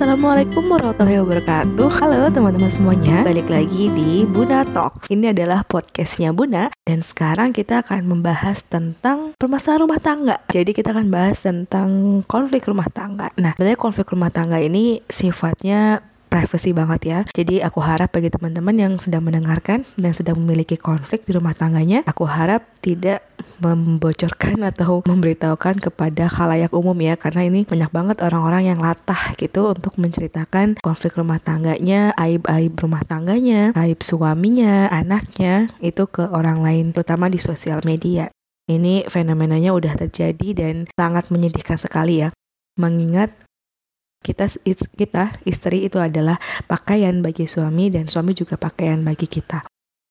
Assalamualaikum warahmatullahi wabarakatuh. Halo teman-teman semuanya. Balik lagi di Buna Talk Ini adalah podcastnya Buna. Dan sekarang kita akan membahas tentang permasalahan rumah tangga. Jadi kita akan bahas tentang konflik rumah tangga. Nah sebenarnya konflik rumah tangga ini sifatnya privacy banget ya. Jadi aku harap bagi teman-teman yang sedang mendengarkan dan sedang memiliki konflik di rumah tangganya, aku harap tidak membocorkan atau memberitahukan kepada khalayak umum ya karena ini banyak banget orang-orang yang latah gitu untuk menceritakan konflik rumah tangganya, aib-aib rumah tangganya, aib suaminya, anaknya itu ke orang lain terutama di sosial media. Ini fenomenanya udah terjadi dan sangat menyedihkan sekali ya mengingat kita kita istri itu adalah pakaian bagi suami dan suami juga pakaian bagi kita.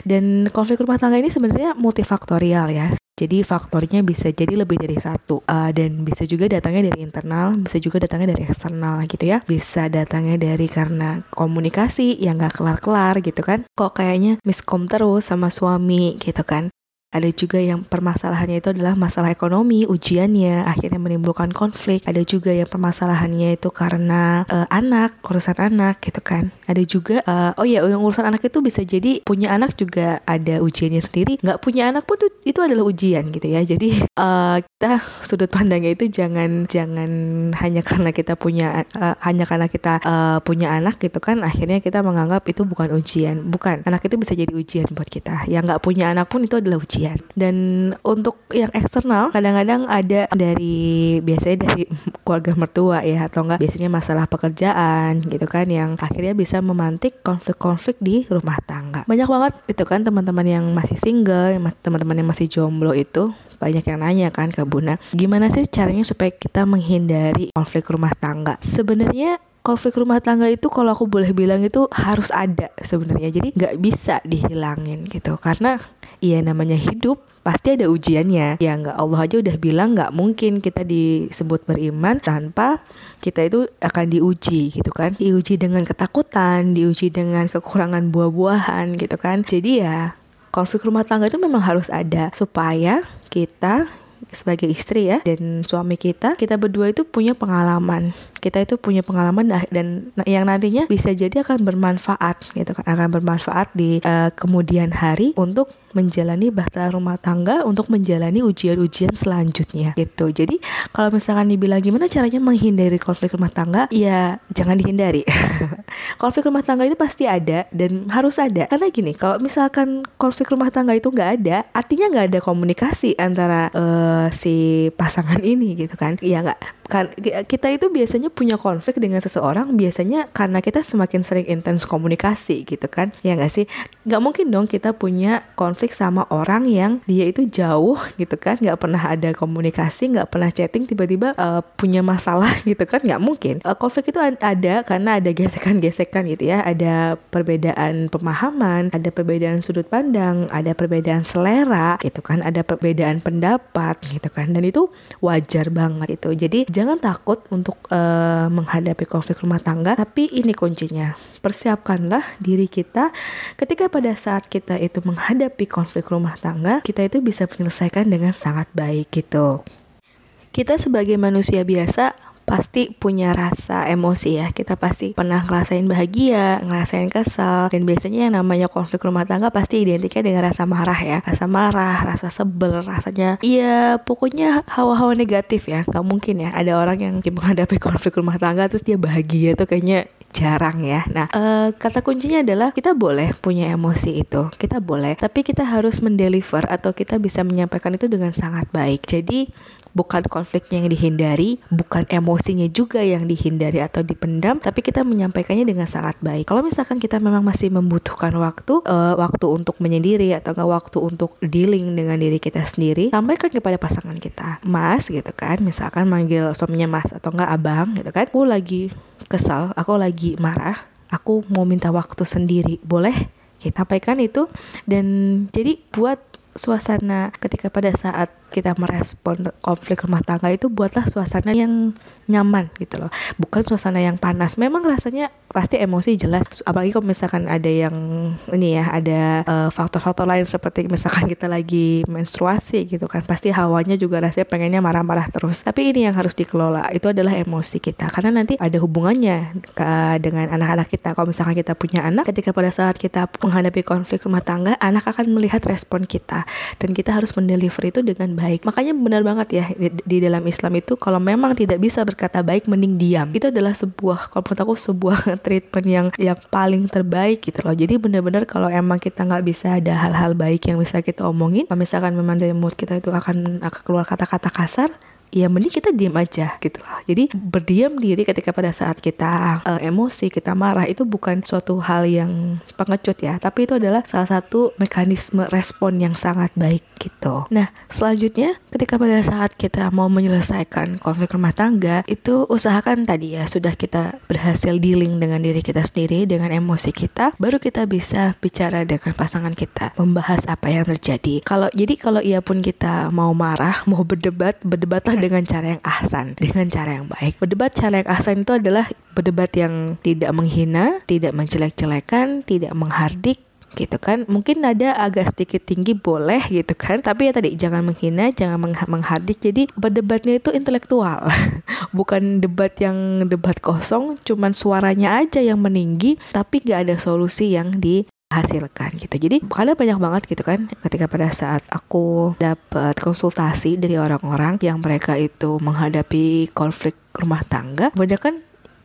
Dan konflik rumah tangga ini sebenarnya multifaktorial ya. Jadi faktornya bisa jadi lebih dari satu uh, dan bisa juga datangnya dari internal, bisa juga datangnya dari eksternal gitu ya. Bisa datangnya dari karena komunikasi yang gak kelar-kelar gitu kan. Kok kayaknya miskom terus sama suami gitu kan. Ada juga yang permasalahannya itu adalah masalah ekonomi, ujiannya akhirnya menimbulkan konflik. Ada juga yang permasalahannya itu karena uh, anak, urusan anak gitu kan. Ada juga uh, oh ya yang urusan anak itu bisa jadi punya anak juga ada ujiannya sendiri. Nggak punya anak pun itu, adalah ujian gitu ya. Jadi uh, kita sudut pandangnya itu jangan jangan hanya karena kita punya uh, hanya karena kita uh, punya anak gitu kan akhirnya kita menganggap itu bukan ujian. Bukan. Anak itu bisa jadi ujian buat kita. Yang nggak punya anak pun itu adalah ujian ujian dan untuk yang eksternal kadang-kadang ada dari biasanya dari keluarga mertua ya atau enggak biasanya masalah pekerjaan gitu kan yang akhirnya bisa memantik konflik-konflik di rumah tangga. Banyak banget itu kan teman-teman yang masih single teman-teman yang masih jomblo itu banyak yang nanya kan ke Buna gimana sih caranya supaya kita menghindari konflik rumah tangga? Sebenarnya konflik rumah tangga itu kalau aku boleh bilang itu harus ada sebenarnya. Jadi nggak bisa dihilangin gitu. Karena Iya namanya hidup pasti ada ujiannya. Ya nggak Allah aja udah bilang nggak mungkin kita disebut beriman tanpa kita itu akan diuji gitu kan. Diuji dengan ketakutan diuji dengan kekurangan buah-buahan gitu kan. Jadi ya konflik rumah tangga itu memang harus ada supaya kita sebagai istri ya dan suami kita kita berdua itu punya pengalaman kita itu punya pengalaman dan yang nantinya bisa jadi akan bermanfaat gitu kan akan bermanfaat di uh, kemudian hari untuk menjalani bahtera rumah tangga untuk menjalani ujian-ujian selanjutnya gitu. Jadi kalau misalkan dibilang gimana caranya menghindari konflik rumah tangga, ya jangan dihindari. konflik rumah tangga itu pasti ada dan harus ada. Karena gini, kalau misalkan konflik rumah tangga itu nggak ada, artinya nggak ada komunikasi antara uh, si pasangan ini gitu kan. Iya nggak kita itu biasanya punya konflik dengan seseorang biasanya karena kita semakin sering intens komunikasi gitu kan. Ya nggak sih? Nggak mungkin dong kita punya konflik sama orang yang dia itu jauh gitu kan. Nggak pernah ada komunikasi nggak pernah chatting tiba-tiba uh, punya masalah gitu kan. Nggak mungkin. Uh, konflik itu ada karena ada gesekan-gesekan gitu ya. Ada perbedaan pemahaman ada perbedaan sudut pandang ada perbedaan selera gitu kan. Ada perbedaan pendapat gitu kan. Dan itu wajar banget itu jadi jangan takut untuk uh, menghadapi konflik rumah tangga, tapi ini kuncinya. Persiapkanlah diri kita ketika pada saat kita itu menghadapi konflik rumah tangga, kita itu bisa menyelesaikan dengan sangat baik gitu. Kita sebagai manusia biasa pasti punya rasa emosi ya kita pasti pernah ngerasain bahagia ngerasain kesal dan biasanya yang namanya konflik rumah tangga pasti identiknya dengan rasa marah ya rasa marah rasa sebel rasanya iya pokoknya hawa-hawa negatif ya nggak mungkin ya ada orang yang menghadapi konflik rumah tangga terus dia bahagia tuh kayaknya jarang ya. Nah, uh, kata kuncinya adalah kita boleh punya emosi itu, kita boleh, tapi kita harus mendeliver atau kita bisa menyampaikan itu dengan sangat baik. Jadi bukan konfliknya yang dihindari, bukan emosinya juga yang dihindari atau dipendam, tapi kita menyampaikannya dengan sangat baik. Kalau misalkan kita memang masih membutuhkan waktu, uh, waktu untuk menyendiri atau enggak waktu untuk dealing dengan diri kita sendiri, sampaikan kepada pasangan kita, Mas gitu kan, misalkan manggil suaminya Mas atau enggak Abang gitu kan, aku lagi kesal, aku lagi marah, aku mau minta waktu sendiri, boleh? Kita sampaikan itu dan jadi buat suasana ketika pada saat kita merespon konflik rumah tangga itu buatlah suasana yang nyaman gitu loh. Bukan suasana yang panas. Memang rasanya pasti emosi jelas. Apalagi kalau misalkan ada yang ini ya ada uh, faktor-faktor lain seperti misalkan kita lagi menstruasi gitu kan pasti hawanya juga rasanya pengennya marah-marah terus. Tapi ini yang harus dikelola. Itu adalah emosi kita. Karena nanti ada hubungannya ke, dengan anak-anak kita. Kalau misalkan kita punya anak ketika pada saat kita menghadapi konflik rumah tangga anak akan melihat respon kita. Dan kita harus mendeliver itu dengan baik. Makanya benar banget ya di, di dalam Islam itu kalau memang tidak bisa berkata baik mending diam. Itu adalah sebuah kalau menurut aku sebuah treatment yang yang paling terbaik gitu loh. Jadi benar-benar kalau emang kita nggak bisa ada hal-hal baik yang bisa kita omongin misalkan memang dari mood kita itu akan akan keluar kata-kata kasar ya mending kita diam aja gitu loh. Jadi berdiam diri ketika pada saat kita uh, emosi, kita marah itu bukan suatu hal yang pengecut ya, tapi itu adalah salah satu mekanisme respon yang sangat baik gitu. Nah, selanjutnya ketika pada saat kita mau menyelesaikan konflik rumah tangga, itu usahakan tadi ya sudah kita berhasil dealing dengan diri kita sendiri, dengan emosi kita, baru kita bisa bicara dengan pasangan kita, membahas apa yang terjadi. Kalau jadi kalau ia pun kita mau marah, mau berdebat, berdebatlah dengan cara yang ahsan, dengan cara yang baik. Berdebat cara yang ahsan itu adalah berdebat yang tidak menghina, tidak menjelek-jelekan, tidak menghardik, gitu kan. Mungkin ada agak sedikit tinggi boleh gitu kan. Tapi ya tadi jangan menghina jangan meng menghardik. Jadi berdebatnya itu intelektual. Bukan debat yang debat kosong cuman suaranya aja yang meninggi tapi gak ada solusi yang di hasilkan gitu. Jadi karena banyak banget gitu kan ketika pada saat aku dapat konsultasi dari orang-orang yang mereka itu menghadapi konflik rumah tangga, banyak kan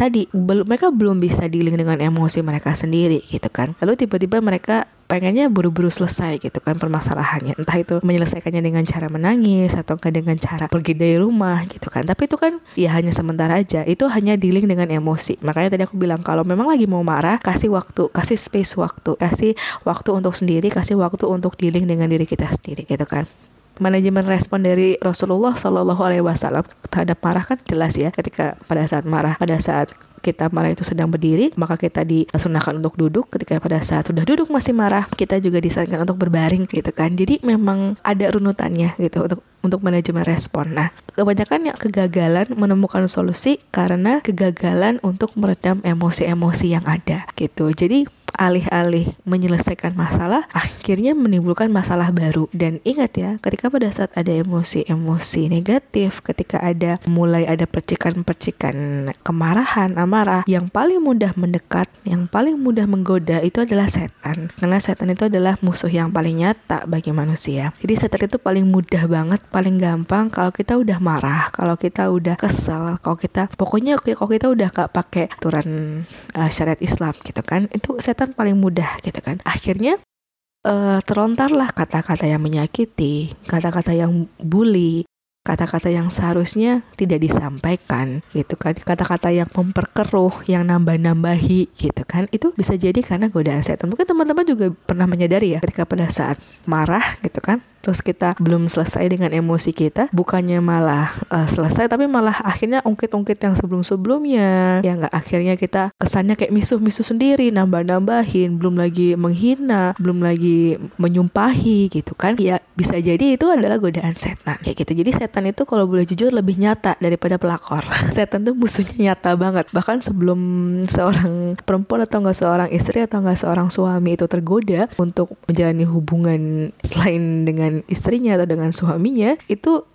tadi belum mereka belum bisa dealing dengan emosi mereka sendiri gitu kan lalu tiba-tiba mereka pengennya buru-buru selesai gitu kan permasalahannya. Entah itu menyelesaikannya dengan cara menangis atau enggak dengan cara pergi dari rumah gitu kan. Tapi itu kan ya hanya sementara aja. Itu hanya dealing dengan emosi. Makanya tadi aku bilang kalau memang lagi mau marah kasih waktu kasih space waktu kasih waktu untuk sendiri kasih waktu untuk dealing dengan diri kita sendiri gitu kan. Manajemen respon dari Rasulullah Shallallahu Alaihi Wasallam terhadap marah kan jelas ya ketika pada saat marah pada saat kita marah itu sedang berdiri maka kita disunahkan untuk duduk. Ketika pada saat sudah duduk masih marah kita juga disarankan untuk berbaring gitu kan. Jadi memang ada runutannya gitu untuk untuk manajemen respon. Nah kebanyakan yang kegagalan menemukan solusi karena kegagalan untuk meredam emosi-emosi yang ada gitu. Jadi alih-alih menyelesaikan masalah, akhirnya menimbulkan masalah baru. Dan ingat ya, ketika pada saat ada emosi-emosi negatif, ketika ada mulai ada percikan-percikan kemarahan, amarah, yang paling mudah mendekat, yang paling mudah menggoda itu adalah setan. Karena setan itu adalah musuh yang paling nyata bagi manusia. Jadi setan itu paling mudah banget, paling gampang kalau kita udah marah, kalau kita udah kesel, kalau kita pokoknya kalau kita udah gak pakai aturan uh, syariat Islam gitu kan, itu setan paling mudah gitu kan akhirnya uh, terlontarlah kata-kata yang menyakiti kata-kata yang bully kata-kata yang seharusnya tidak disampaikan gitu kan? Kata-kata yang memperkeruh yang nambah-nambahi gitu kan? Itu bisa jadi karena godaan setan. Mungkin teman-teman juga pernah menyadari ya ketika pada saat marah gitu kan terus kita belum selesai dengan emosi kita bukannya malah uh, selesai tapi malah akhirnya ungkit-ungkit yang sebelum-sebelumnya. Ya nggak akhirnya kita kesannya kayak misuh-misuh sendiri nambah-nambahin belum lagi menghina belum lagi menyumpahi gitu kan. Ya bisa jadi itu adalah godaan setan kayak gitu. Jadi setan itu kalau boleh jujur lebih nyata daripada pelakor. Setan tuh musuhnya nyata banget. Bahkan sebelum seorang perempuan atau nggak seorang istri atau nggak seorang suami itu tergoda untuk menjalani hubungan selain dengan dengan istrinya atau dengan suaminya itu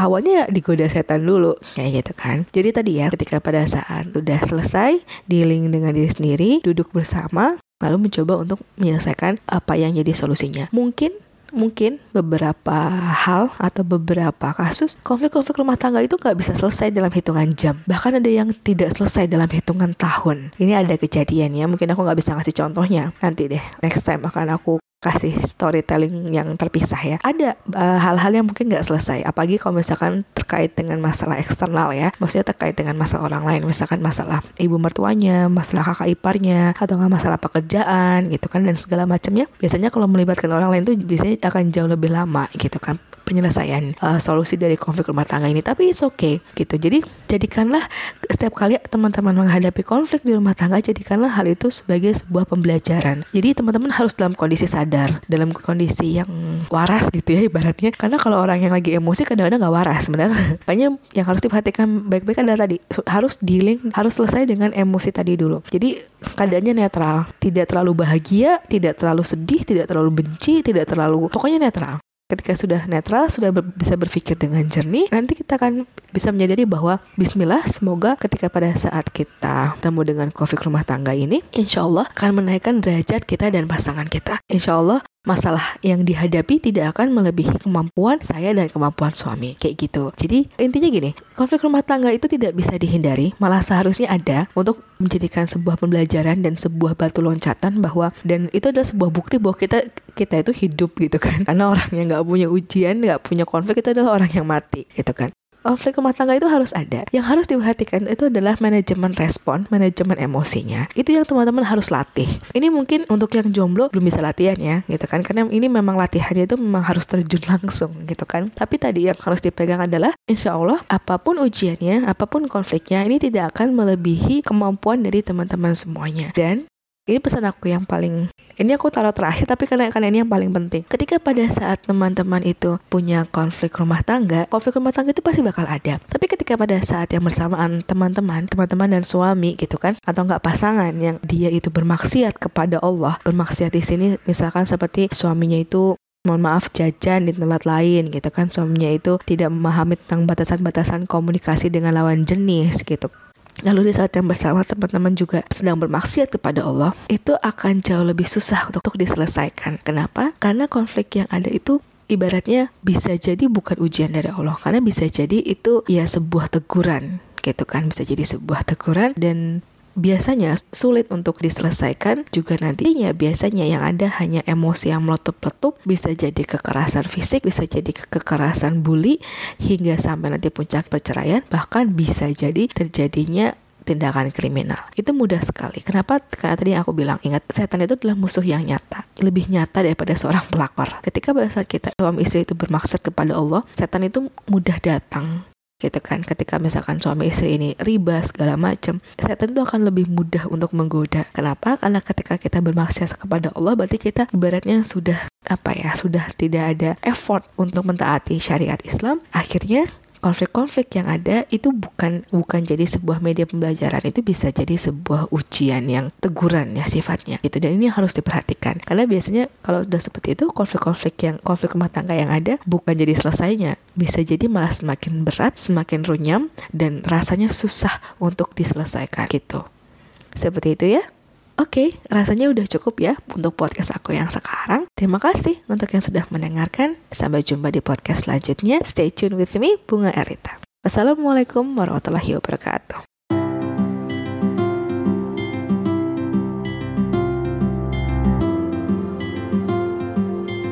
awalnya digoda setan dulu kayak gitu kan. Jadi tadi ya ketika pada saat udah selesai dealing dengan diri sendiri duduk bersama lalu mencoba untuk menyelesaikan apa yang jadi solusinya. Mungkin mungkin beberapa hal atau beberapa kasus konflik-konflik rumah tangga itu nggak bisa selesai dalam hitungan jam. Bahkan ada yang tidak selesai dalam hitungan tahun. Ini ada kejadian ya mungkin aku nggak bisa ngasih contohnya. Nanti deh next time akan aku kasih storytelling yang terpisah ya. Ada eh, hal-hal uh, yang mungkin nggak selesai, apalagi kalau misalkan terkait dengan masalah eksternal ya, maksudnya terkait dengan masalah orang lain, misalkan masalah ibu mertuanya, masalah kakak iparnya, atau nggak masalah pekerjaan gitu kan dan segala macamnya. Biasanya kalau melibatkan orang lain tuh biasanya akan jauh lebih lama gitu kan penyelesaian uh, solusi dari konflik rumah tangga ini. Tapi it's okay gitu. Jadi jadikanlah setiap kali teman-teman menghadapi konflik di rumah tangga jadikanlah hal itu sebagai sebuah pembelajaran. Jadi teman-teman harus dalam kondisi sadar dalam kondisi yang waras gitu ya ibaratnya. Karena kalau orang yang lagi emosi kadang-kadang nggak waras sebenarnya. Makanya yang harus diperhatikan baik-baik adalah tadi harus dealing harus selesai dengan emosi tadi dulu. Jadi keadaannya netral tidak terlalu bahagia tidak terlalu sedih tidak terlalu benci tidak terlalu pokoknya netral ketika sudah netral, sudah ber, bisa berpikir dengan jernih, nanti kita akan bisa menyadari bahwa Bismillah, semoga ketika pada saat kita ketemu dengan konflik rumah tangga ini, insya Allah akan menaikkan derajat kita dan pasangan kita. Insya Allah masalah yang dihadapi tidak akan melebihi kemampuan saya dan kemampuan suami. Kayak gitu. Jadi intinya gini konflik rumah tangga itu tidak bisa dihindari. Malah seharusnya ada untuk menjadikan sebuah pembelajaran dan sebuah batu loncatan bahwa dan itu adalah sebuah bukti bahwa kita kita itu hidup gitu kan. Karena orang yang nggak punya ujian nggak punya konflik itu adalah orang yang mati gitu kan konflik rumah tangga itu harus ada. Yang harus diperhatikan itu adalah manajemen respon, manajemen emosinya. Itu yang teman-teman harus latih. Ini mungkin untuk yang jomblo belum bisa latihan ya, gitu kan? Karena ini memang latihannya itu memang harus terjun langsung, gitu kan? Tapi tadi yang harus dipegang adalah, insya Allah apa pun ujiannya, apa pun konfliknya, ini tidak akan melebihi kemampuan dari teman-teman semuanya. Dan ini pesan aku yang paling ini aku taruh terakhir tapi karena karena ini yang paling penting. Ketika pada saat teman-teman itu punya konflik rumah tangga konflik rumah tangga itu pasti bakal ada. Tapi ketika pada saat yang bersamaan teman-teman teman-teman dan suami gitu kan atau enggak pasangan yang dia itu bermaksiat kepada Allah bermaksiat di sini misalkan seperti suaminya itu mohon maaf jajan di tempat lain gitu kan suaminya itu tidak memahami tentang batasan-batasan komunikasi dengan lawan jenis gitu Lalu di saat yang bersama teman-teman juga sedang bermaksiat kepada Allah, itu akan jauh lebih susah untuk, untuk diselesaikan. Kenapa? Karena konflik yang ada itu ibaratnya bisa jadi bukan ujian dari Allah, karena bisa jadi itu ya sebuah teguran gitu kan bisa jadi sebuah teguran dan biasanya sulit untuk diselesaikan juga nantinya biasanya yang ada hanya emosi yang meletup-letup bisa jadi kekerasan fisik bisa jadi kekerasan bully hingga sampai nanti puncak perceraian bahkan bisa jadi terjadinya tindakan kriminal. Itu mudah sekali. Kenapa? Karena tadi aku bilang ingat setan itu adalah musuh yang nyata lebih nyata daripada seorang pelakor. Ketika pada saat kita suami istri itu bermaksud kepada Allah setan itu mudah datang gitu kan ketika misalkan suami istri ini riba segala macam setan itu akan lebih mudah untuk menggoda. Kenapa? Karena ketika kita bermaksiat kepada Allah berarti kita ibaratnya sudah apa ya sudah tidak ada effort untuk mentaati syariat Islam akhirnya konflik-konflik yang ada itu bukan bukan jadi sebuah media pembelajaran itu bisa jadi sebuah ujian yang teguran ya sifatnya gitu. Dan ini harus diperhatikan. Karena biasanya kalau udah seperti itu konflik-konflik yang konflik rumah tangga yang ada bukan jadi selesainya bisa jadi malah semakin berat semakin runyam dan rasanya susah untuk diselesaikan gitu. Seperti itu ya Oke, okay, rasanya udah cukup ya untuk podcast aku yang sekarang. Terima kasih untuk yang sudah mendengarkan. Sampai jumpa di podcast selanjutnya. Stay tune with me, Bunga Erita. Assalamualaikum warahmatullahi wabarakatuh.